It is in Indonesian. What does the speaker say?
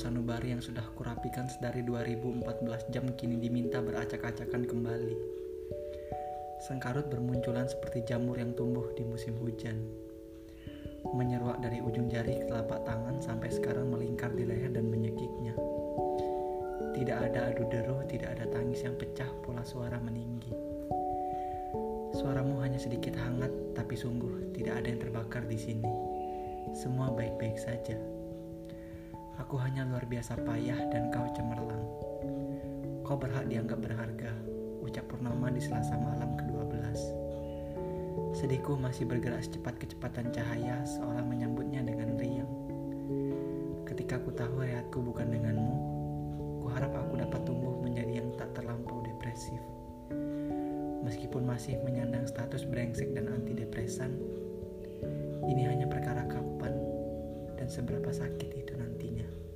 sanubari yang sudah kurapikan sedari 2014 jam kini diminta beracak-acakan kembali. Sengkarut bermunculan seperti jamur yang tumbuh di musim hujan. Menyeruak dari ujung jari ke telapak tangan sampai sekarang melingkar di leher dan menyekiknya. Tidak ada adu deru, tidak ada tangis yang pecah, pola suara meninggi. Suaramu hanya sedikit hangat, tapi sungguh tidak ada yang terbakar di sini. Semua baik-baik saja. Aku hanya luar biasa payah dan kau cemerlang. Kau berhak dianggap berharga, ucap Purnama di selasa malam ke-12. Sedihku masih bergerak secepat kecepatan cahaya seolah menyambutnya dengan riang. Ketika ku tahu rehatku bukan denganmu, ku harap aku dapat tumbuh menjadi yang tak terlampau depresif. Meskipun masih menyandang status brengsek dan antidepresan, seberapa sakit itu nantinya.